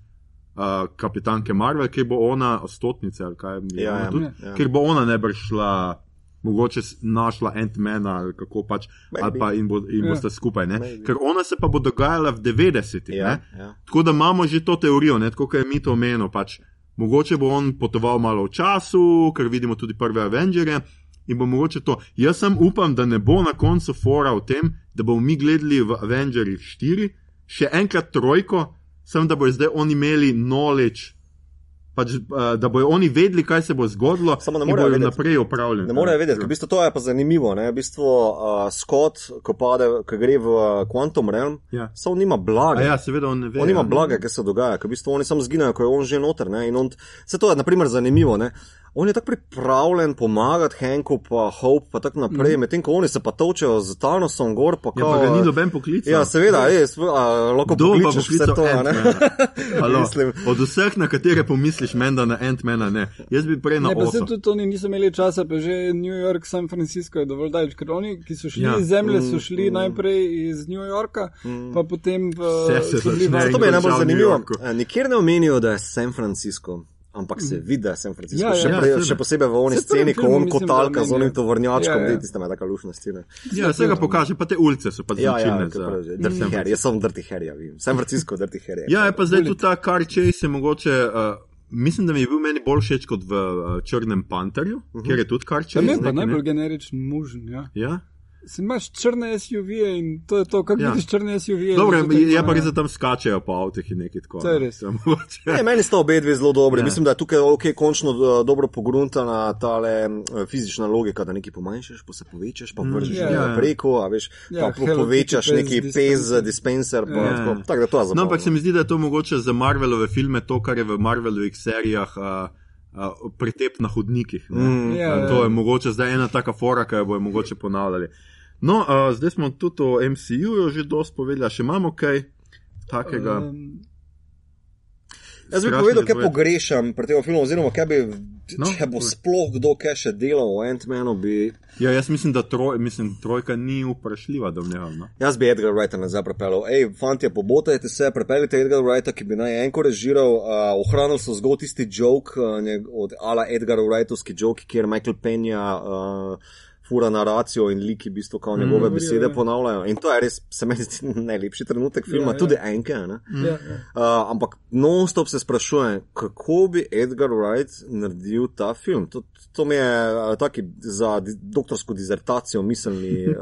S1: uh, kapitanke Marvel, ker bo ona stotnica ali kaj je
S2: Ja, ja,
S1: tudi,
S2: ja.
S1: ker bo ona ne bi šla. Mogoče našla Ant-Mana ali kako pač,
S2: Maybe.
S1: ali pa in, bo, in
S3: Ja.
S1: boste skupaj. ne.
S2: Maybe.
S1: Ker ona se pa bo dogajala v 90-ih.
S2: Ja,
S1: ne.
S2: ja.
S1: Tako da imamo že to teorijo, ne, tako je mi to omenil. Pač, mogoče bo on potoval malo v času, ker vidimo tudi prve Avengere. In bo mogoče to. Jaz sem upam, da ne bo na koncu fora v tem, da bomo mi gledali v Avengerjih 4, še enkrat trojko, sem da bojo zdaj oni imeli knowledge, pač, uh, da bojo oni vedeli, kaj se bo zgodilo,
S2: Samo morejo
S1: bojo
S2: vedeti.
S1: naprej upravljali.
S2: Ne morejo vedeti, ker v bistvu to je pa zanimivo. Ne? V bistvu uh, Scott, ko, pade, ko gre v Quantum Realm,
S1: Ja.
S2: samo nima blaga.
S1: A ja, seveda on ne ve.
S2: On ima
S1: ja.
S2: blaga, kaj se dogaja, ker v bistvu oni samo zginejo, ko je on že noter. Ne? In on, se to je, na primer, zanimivo. Ne? On je tako pripravljen pomagati Henku, pa Hope, pa tako naprej, mm. medtem ko oni se pa točejo z Thanosom gor. Pa,
S1: Ja,
S2: kao,
S1: pa ga ni noben poklic.
S2: Ja, seveda, je, lahko
S1: Kdo
S2: pokličeš vse to?
S1: Halo. Od vseh, na katere pomisliš, menda na Ant-Mana ne. Jaz bi prej na
S3: Ne, pa se tudi oni niso imeli časa, pa že New York, San Francisco je dovolj daleč, ker oni, ki so šli
S1: Ja.
S3: ja. iz zemlje, so
S2: Mm,
S3: šli
S2: mm.
S3: najprej iz New Yorka,
S2: Mm.
S3: pa potem v
S1: Vse se
S3: so bili
S1: začne
S3: v-
S2: To mi je
S1: in
S2: najbolj
S1: končal v New
S2: zanimivo.
S1: Yorku.
S2: Eh, Nikjer ne omenijo, da je San Francisco. Ampak se vidi, da je San Francisco.
S3: Ja, ja.
S2: še,
S1: Ja,
S2: prej,
S1: seveda.
S2: še posebej v oni sceni, ko on kotalka z onim tovornjačkom,
S3: Ja, ja.
S2: ja, tiste ima taka lušna scena.
S1: Ja, vse ga pokaže, pa te ulice so pa
S2: Ja, ja,
S1: značilne
S2: kot
S1: za.
S2: pravi, Dirty Harry, jaz sem Dirty Harry, ja, vem. San Francisco, Dirty Harry.
S1: Ja, je pa zdaj tudi ta Car Chase je mogoče. Uh, Mislim, da mi je bil meni bolj všeč kot v uh, Črnem panterju, uh -huh. kjer je tudi
S3: pa
S1: neki, ne?
S3: najbolj generičen možen. Ja.
S1: Ja?
S3: Si imaš črne SUV-je in to je to, kako
S1: Ja.
S3: ja. vidiš črne SUV-je.
S1: Dobro, je, je
S3: ima-
S1: pa res, da tam skačejo po avtih in nekaj tako.
S3: To je res.
S2: Ne, meni sta obe dve zelo dobri.
S1: Ja.
S2: Ja. Mislim, da je tukaj okay, končno uh, dobro pogruntana ta fizična logika, da nekaj pomanjšaš, pa se povečaš, pa vržeš
S3: Ja,
S2: mm,
S1: ja.
S2: yeah. preko, a veš,
S3: Ja,
S2: pa
S3: Hello
S2: povečaš neki
S3: pes
S2: pes
S3: dispenser.
S2: Pa,
S1: Ja.
S2: ja. tako, tako da to je zabavno.
S1: No, ampak se mi zdi, da je to mogoče za Marvelove filme to, kar je v Marvelovih serijah. Uh, Uh, pretep na hodnikih. ne.
S2: Mm,
S3: Ja,
S1: Uh,
S3: ja.
S1: to je mogoče zdaj ena taka fora, ki jo bojo mogoče ponavljali. No, uh, zdaj smo tudi o MCU-ju že dosti povedali, še imamo kaj takega.
S3: Um,
S2: Jaz bi
S1: strašno
S2: povedal, kaj pogrešam pri tem filmu, oziroma kaj bi,
S1: No,
S2: če bo sploh kdo kaj še delal o Ant-Manu, bi.
S1: Ja, jaz mislim, da troj, mislim, trojka ni vprašljiva domneva. No?
S2: Jaz bi Edgar Wrighta nazaj pripeljal. Ej, fanti, pobotajte se, pripeljite Edgar Wrighta, ki bi naj enko režiral. Uh, ohranil so zgolj tisti joke, uh, od Ala Edgar Wrightovski joke, kjer Michael Penja uh, fura naracijo in liki v bistvu kao njegove
S3: Mm.
S2: besede
S3: Ja.
S2: ponavljajo. In to je res, se meni zdi najlepši trenutek filma,
S3: Ja, ja.
S2: tudi enke. Ne?
S3: ja, ja.
S2: Uh, ampak non-stop se sprašujem, kako bi Edgar Wright naredil ta film. To, to mi je uh, taki za doktorsko dizertacijo miselni uh,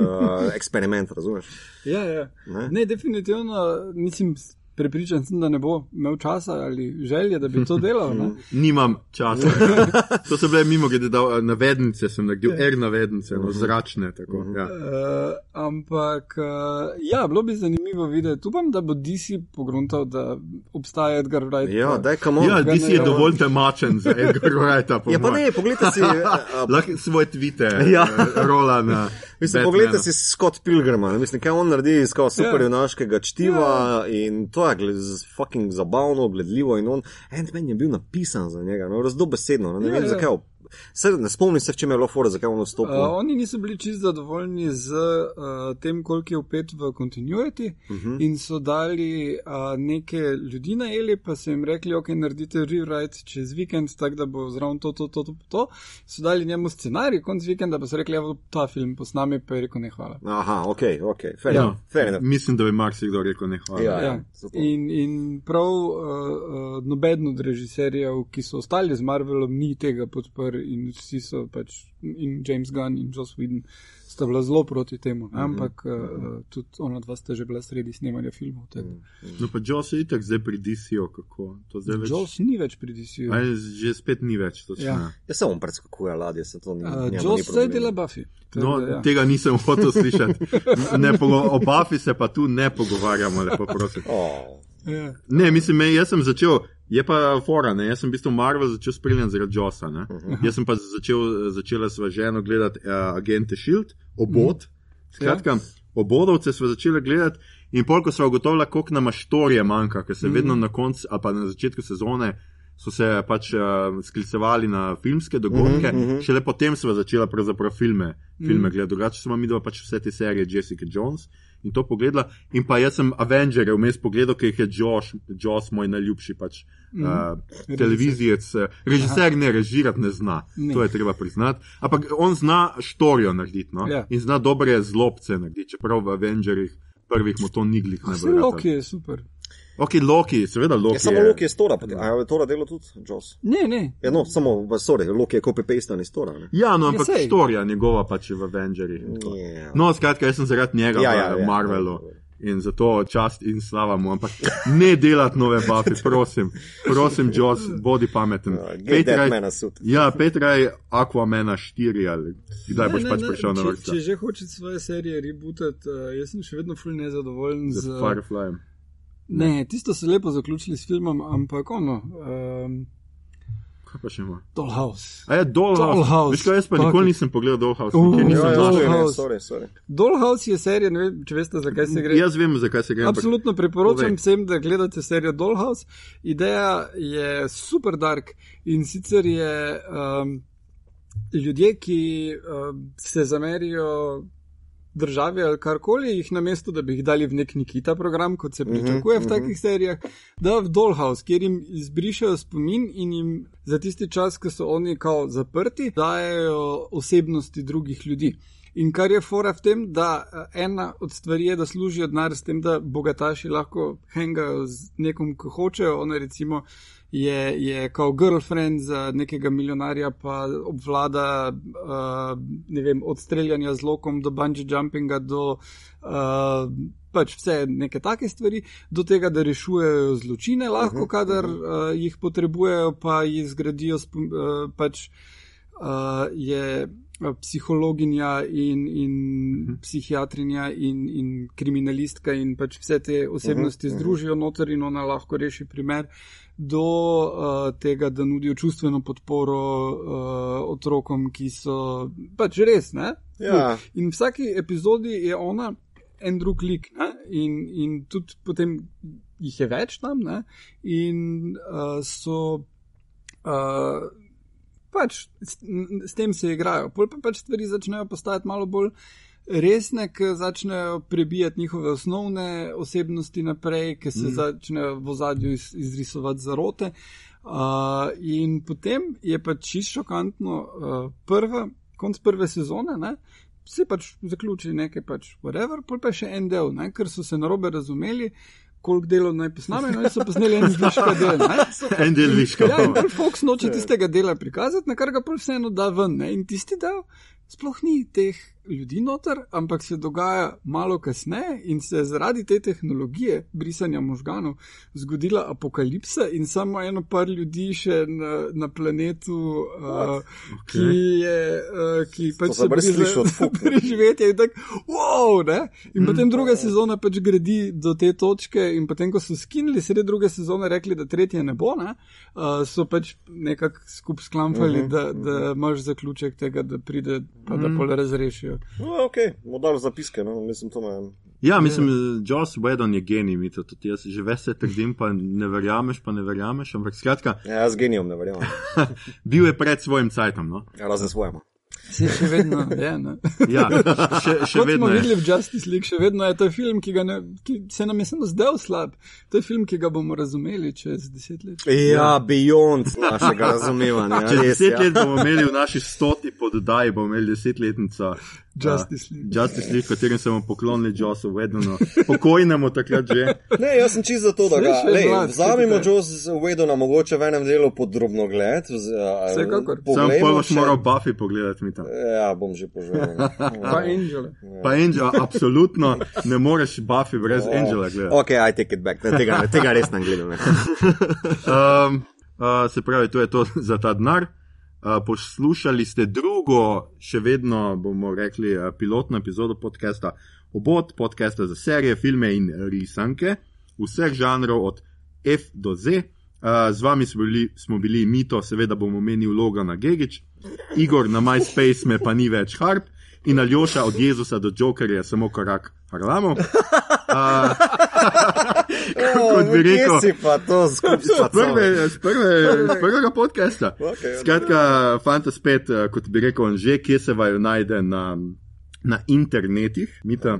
S2: eksperiment, razumeš?
S3: Ja, ja.
S2: Ne?
S3: Ne, definitivno nisem prepričan, sem, da ne bo imel časa ali želje, da bi to delal. ne.
S1: Nimam časa. to so bile mimo, glede da navednice sem naredil, R navednice, no, zračne. Tako, ja.
S3: Uh, ampak, uh, ja, bilo bi zanimivo videti. Upam, da bo DC pogruntal, da obstaja Edgar Wright.
S2: Ja, daj, kam
S1: ja, je
S3: bo.
S1: dovolj temačen za Edgar Wrighta. po
S2: Ja, pa ne, pogledaj si. Uh,
S1: Lahko svoje tvite
S2: Ja.
S1: eh, rola na.
S2: Mislim, pogledaj si Scott Pilgrima, mislim, kaj on naredi iz kao
S3: Ja.
S2: superjunaškega čtiva in to je gled, fucking zabavno, gledljivo in on, Ant-Man je bil napisan za njega, no, razdobesedno, ne, ne
S3: Ja,
S2: vem
S3: ja.
S2: zakaj. Se, ne spomnim se, v čem je bilo fora, zakaj on
S3: Uh,
S2: odstopil.
S3: oni niso bili čist zadovoljni z uh, tem, koliko je upet v continuity, uh
S2: Mhm.
S3: -huh. in so dali uh, neke ljudi najeli, pa so jim rekli, ok, naredite rewrite čez vikend, tako da bo zraven to, to, to, to, to. So dali njemu scenarij, konc vikenda pa so rekli, evo ta film posnami, pa je rekel, ne hvala.
S2: Aha, ok, ok, fair
S3: Ja.
S2: enough. Fair enough.
S1: Mislim, da bi marsikdo rekel ne hvala.
S2: Ja,
S3: Ja.
S2: zato.
S3: In, in prav uh, uh, noben od režiserjev, ki so ostali z Marvelom, ni tega podprl in vsi so pač, in James Gunn in Joss Whedon sta bila zelo proti temu.
S2: Mhm.
S3: Mm -hmm. Ampak uh, tudi ona dva sta že bila sredi snemanja filmov. Mm
S1: No, pa Joss je itak zdaj pri DC-ju, kako to zdaj več.
S3: Joss ni več pri DC-ju.
S1: Aj, že spet ni več, točno.
S3: Ja.
S1: Ja.
S2: Ja, samo on preskakuje ladje, se to ni.
S3: Uh, Joss zdaj dela Buffy. Tako
S1: No,
S3: ja.
S1: tega nisem hotel slišati. Ne, o Buffy se pa tu ne pogovarjamo, lepo prosim.
S2: Oh.
S3: Ja.
S1: Ne, mislim, jaz sem začel, je pa fora, ne, jaz sem v bistvu Marvel začel spremljati zaradi Josa. Ne. Jaz sem pa začel, začela sva ženo gledati uh, Agente Shield, obod. Skratka, obodovce sva začela gledati in pol, ko sva ugotovila, koliko nam štorije manjka, ker se vedno na koncu ali pa na začetku sezone so se pač uh, sklicevali na filmske dogodke, mm -hmm. šele potem sva začela pravzaprav filme, filme mm. gledati. Drugače smo mi dva pač vse te serije Jessica Jones in to pogledala. In pa jaz sem Avengerje vmes pogledal, ker jih je Josh, Josh moj najljubši pač.
S3: Mhm.
S1: Uh, televizijec, režiser ne režirati ne zna,
S3: Ne.
S1: to je treba priznati. Ampak on zna štorijo narediti no?
S3: Ja.
S1: in zna dobre zlobce narediti, čeprav v Avengerjih prvih mu to ni glih
S3: Vse
S1: najbolj.
S3: Loki je super.
S1: Ok, Loki, seveda Loki.
S2: Ja, samo Loki je stora, potem- a je Tora delo tudi, Joss?
S3: Ne, ne.
S2: Ja, no, samo, sorry, Loki je copy-paste iz Tora, ne?
S1: Ja, no, ampak
S3: Ja, sej.
S1: štorija njegova pač je v Avengerjih. in tako.
S2: Ja.
S1: No, skratka, jaz sem zaradi njega
S2: Ja,
S1: ja,
S2: ja,
S1: ja, v
S2: ja.
S1: Marvelu. In zato čast in slava mu, ampak ne delati nove Buffy, prosim, prosim, Joss, bodi pameten.
S2: Uh,
S1: Petraj-. Ja, Petraj Aquamena 4 ali kdaj boš
S3: Ne,
S1: pač
S3: ne,
S1: prišel na
S3: če,
S1: vrsto.
S3: če že hočeš svoje serije rebootati, uh, jaz sem še vedno ful nezadovoljen
S1: Z
S3: z.
S1: Fireflyjem.
S3: Ne, tisto so lepo zaključili s filmom, ampak ono. Um,
S1: Kaj pa še ima?
S3: Dollhouse.
S1: A je Dollhouse.
S3: Dollhouse.
S1: Veš kaj, jaz pa
S3: Fuck
S1: nikoli nisem pogledal Dollhouse.
S3: Uh,
S2: Ja,
S1: nisem
S2: ja,
S1: dal-
S2: sorry, ne,
S3: Dollhouse.
S2: sorry, sorry.
S3: Dollhouse je serija, ne vem, če veste, zakaj se gre.
S1: Jaz vem, zakaj se gre. ampak-
S3: Absolutno priporočam
S1: povej.
S3: vsem, da gledate serijo Dollhouse. Ideja je super dark in sicer je um, ljudje, ki um, se zamerijo državi ali karkoli, jih na mesto, da bi jih dali v nek Nikita program, kot se pričakuje v takih serijah, da v Dollhouse, kjer jim izbrišajo spomin in jim za tisti čas, ko so oni kao zaprti, dajo osebnosti drugih ljudi. In kar je fora v tem, da eh, ena od stvari je, da služijo denar s tem, da bogataši lahko hengajo z nekom, ki hočejo. Ona recimo je, je kao girlfriend za nekega milijonarja, pa obvlada uh, ne vem, od streljanja z lokom do bungee jumpinga do. Uh, Pač vse neke take stvari, do tega, da rešujejo zločine, lahko, kadar uh, jih potrebujejo, pa jih zgradijo, spom- uh, pač uh, je psihologinja in, in psihiatrinja in, in kriminalistka in pač vse te osebnosti združijo noter in ona lahko reši primer do uh, tega, da nudijo čustveno podporo uh, otrokom, ki so pač res, ne?
S2: Ja.
S3: In v vsaki epizodi je ona en drug lik, ne? in, in tudi potem jih je več tam, ne? in uh, so. Uh, pač s, s tem se igrajo. Pol pa pač stvari začnejo postajati malo bolj resne, ker začnejo prebijati njihove osnovne osebnosti naprej, ker se mm. začnejo v ozadju iz, izrisovati zarote. Uh, in potem je pač čisto šokantno, uh, prva, konc prve sezone, ne, vsi pač zaključili nekaj, pač whatever, pol pa še en del, ne, ker so se narobe razumeli, koliko delov naj posnamejo, no in so posneli en zviška del.
S1: En del viška.
S3: Ja, in pol Fox noče tistega dela prikazati, na kar ga pol vseeno da ven. Ne? In tisti del sploh ni teh ljudi noter, ampak se dogaja malo kasneje in se je zaradi te tehnologije brisanja možganov zgodila apokalipsa in samo eno par ljudi še na, na planetu, uh, ki je, uh, ki pač
S2: Fuck, ne.
S3: preživetje in tako, wow, ne? In potem druga sezona pač gradi do te točke in potem, ko so skinili sred druge sezone, rekli, da tretje ne bo, ne? Uh, so pač nekako skup sklamfali, da, da imaš zaključek tega, da pride, pa da pol razrešijo.
S2: No, ok, modal zapiske, no, mislim, to me.
S1: Ja, mislim, Joss Whedon je genij, mi to tudi jaz že veste trdim, pa ne verjameš, pa ne verjameš, ampak skratka,
S2: Ja, jaz genijom ne verjamem.
S1: bil je pred svojim cajtom, no?
S2: Razen svojemu.
S3: Se še vedno je, ne?
S1: Ja, še, še
S3: Kot
S1: vedno
S3: smo
S1: je.
S3: videli v Justice League, še vedno je to film, ki, ga ne, ki se nam je samo zdel slab. To je film, ki ga bomo razumeli čez deset let.
S2: Ja, beyond našega razumevanja.
S1: Čez
S2: res,
S1: deset
S2: ja.
S1: let bomo imeli v naši stoti poddaji, bomo imeli desetletnico.
S3: Justice League.
S1: Uh, Justice League, katerim se bomo poklonili Jossu Wedonu, pokojnemu takrat že.
S2: Ne, jaz sem čist za to, da ga lej,
S3: mlad,
S2: vzamemo Joss Wedona mogoče v enem delu pod drobnogled. vz- a,
S3: Vsekakor.
S1: Sam
S2: poglejmo
S1: pa boš
S2: še-
S1: moral Buffy pogledati, mi tam.
S2: Ja, bom že poželel.
S3: Pa Angel.
S1: Pa Angela, absolutno ne moreš Buffy brez Angela gledati.
S2: Ok, I take it back. Tega, tega res ne gledam.
S1: Um, uh, se pravi, to je to za ta denar. Uh, poslušali ste drugo, še vedno bomo rekli, uh, pilotno epizodo podcasta Obod, podcasta za serije, filme in risanke vseh žanrov od F do Z. Uh, z vami smo bili, smo bili Mito, seveda bomo menili Logana Gigič, Igor na MySpace me pa ni več Harp in Aljoša od Jezusa do Jokerja samo korak Harlamov. Uh, kot bi rekel,
S2: si pa to skupaj?
S1: prve, z prve, z prvega podcasta.
S2: Okej,
S1: Skratka, fanta spet, eh, kot bi rekel, že kje se vaju najde na, na internetih. Mita.
S2: Uh,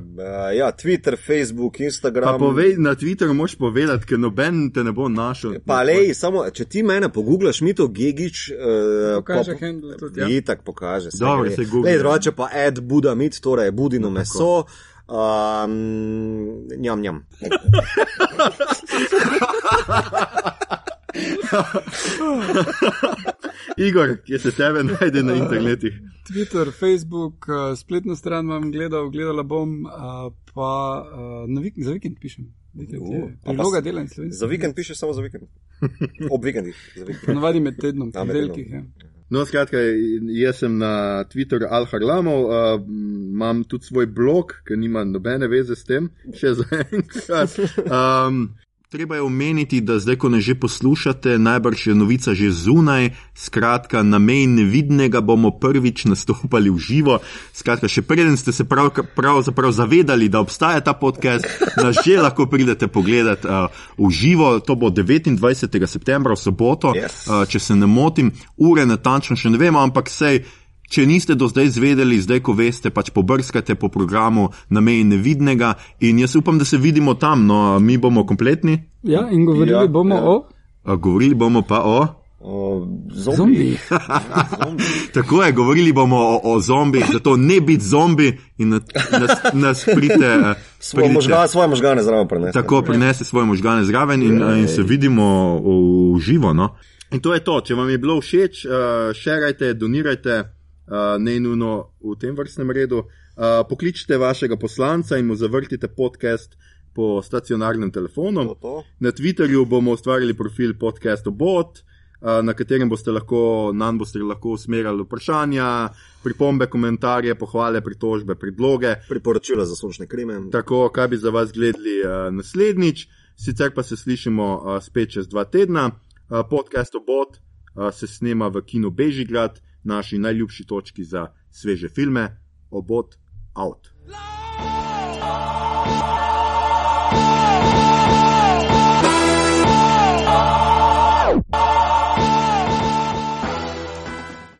S2: ja, Twitter, Facebook,
S1: Pa
S2: Instagram.
S1: povej, na Twitterju moš povedati, ker noben te ne bo našel.
S2: Pa lej, samo, če ti mene poguglaš, mi to Gigič, uh,
S3: Pokaže handle tudi, ja.
S2: Itak pokaže.
S1: Dobro, se googla.
S2: Lej, drugače pa Ed Buda mit, torej budino meso. Um, njam, njam.
S1: Igor, kje se tebe najde na internetih.
S3: Twitter, Facebook, uh, spletno stran vam gledal, gledala bom, uh, pa uh, vik za vikend pišem.
S2: Uh,
S3: priloga dela in slovenski.
S2: Za vikend piše samo za vikend. Ob vikendih.
S3: Ponavadi med tednom, ponedeljkih. Ja.
S1: No, skratka, jaz sem na Twitterju Al-Harlamov, uh, imam tudi svoj blog, ki nima nobene veze s tem, še zaenkrat. Um, Treba je omeniti, da zdaj, ko ne že poslušate, najbrž je novica že zunaj. Skratka, na meji nevidnega bomo prvič nastopali v živo. Skratka, še preden ste se prav, pravzaprav zavedali, da obstaja ta podcast, nas že lahko pridete pogledat uh, v živo. To bo 29. septembra, v soboto,
S2: Yes.
S1: uh, če se ne motim, ure natančno še ne vemo, ampak sej. Če niste do zdaj zvedeli, zdaj ko veste, pač pobrskate po programu na meji nevidnega in jaz upam, da se vidimo tam, no, mi bomo kompletni.
S3: Ja, in govorili
S2: Ja,
S3: ja, bomo
S2: ja.
S3: ja. o
S1: A, Govorili bomo pa o.
S2: O, zombi.
S3: zombijih.
S2: zombi.
S1: Tako je, govorili bomo o, o zombijih, zato ne biti zombi in na- nas, nas prite. eh,
S2: Svoje možgane, svoje možgane zraven prenesti.
S1: Tako prinese svoje možgane zraven in, in se vidimo v, v živo. No? In to je to. Če vam je bilo všeč, uh, šerajte, donirajte, uh, ne nujno v tem vrstnem redu. Uh, pokličite vašega poslanca in mu zavrtite podcast po stacionarnem telefonu.
S2: To, to.
S1: Na Twitterju bomo ustvarili profil podcast Obot, eh, na katerem boste lahko, nam boste lahko usmerjali vprašanja, pripombe, komentarje, pohvale, pritožbe, predloge.
S2: Priporočila za sončne krime.
S1: Tako, kaj bi za vas gledali uh, naslednjič, sicer pa se slišimo uh, spet čez dva tedna. Uh, podcast Obot uh, se snema v Kinu Bežigrad, naši najljubši točki za sveže filme, obot out.
S4: Love!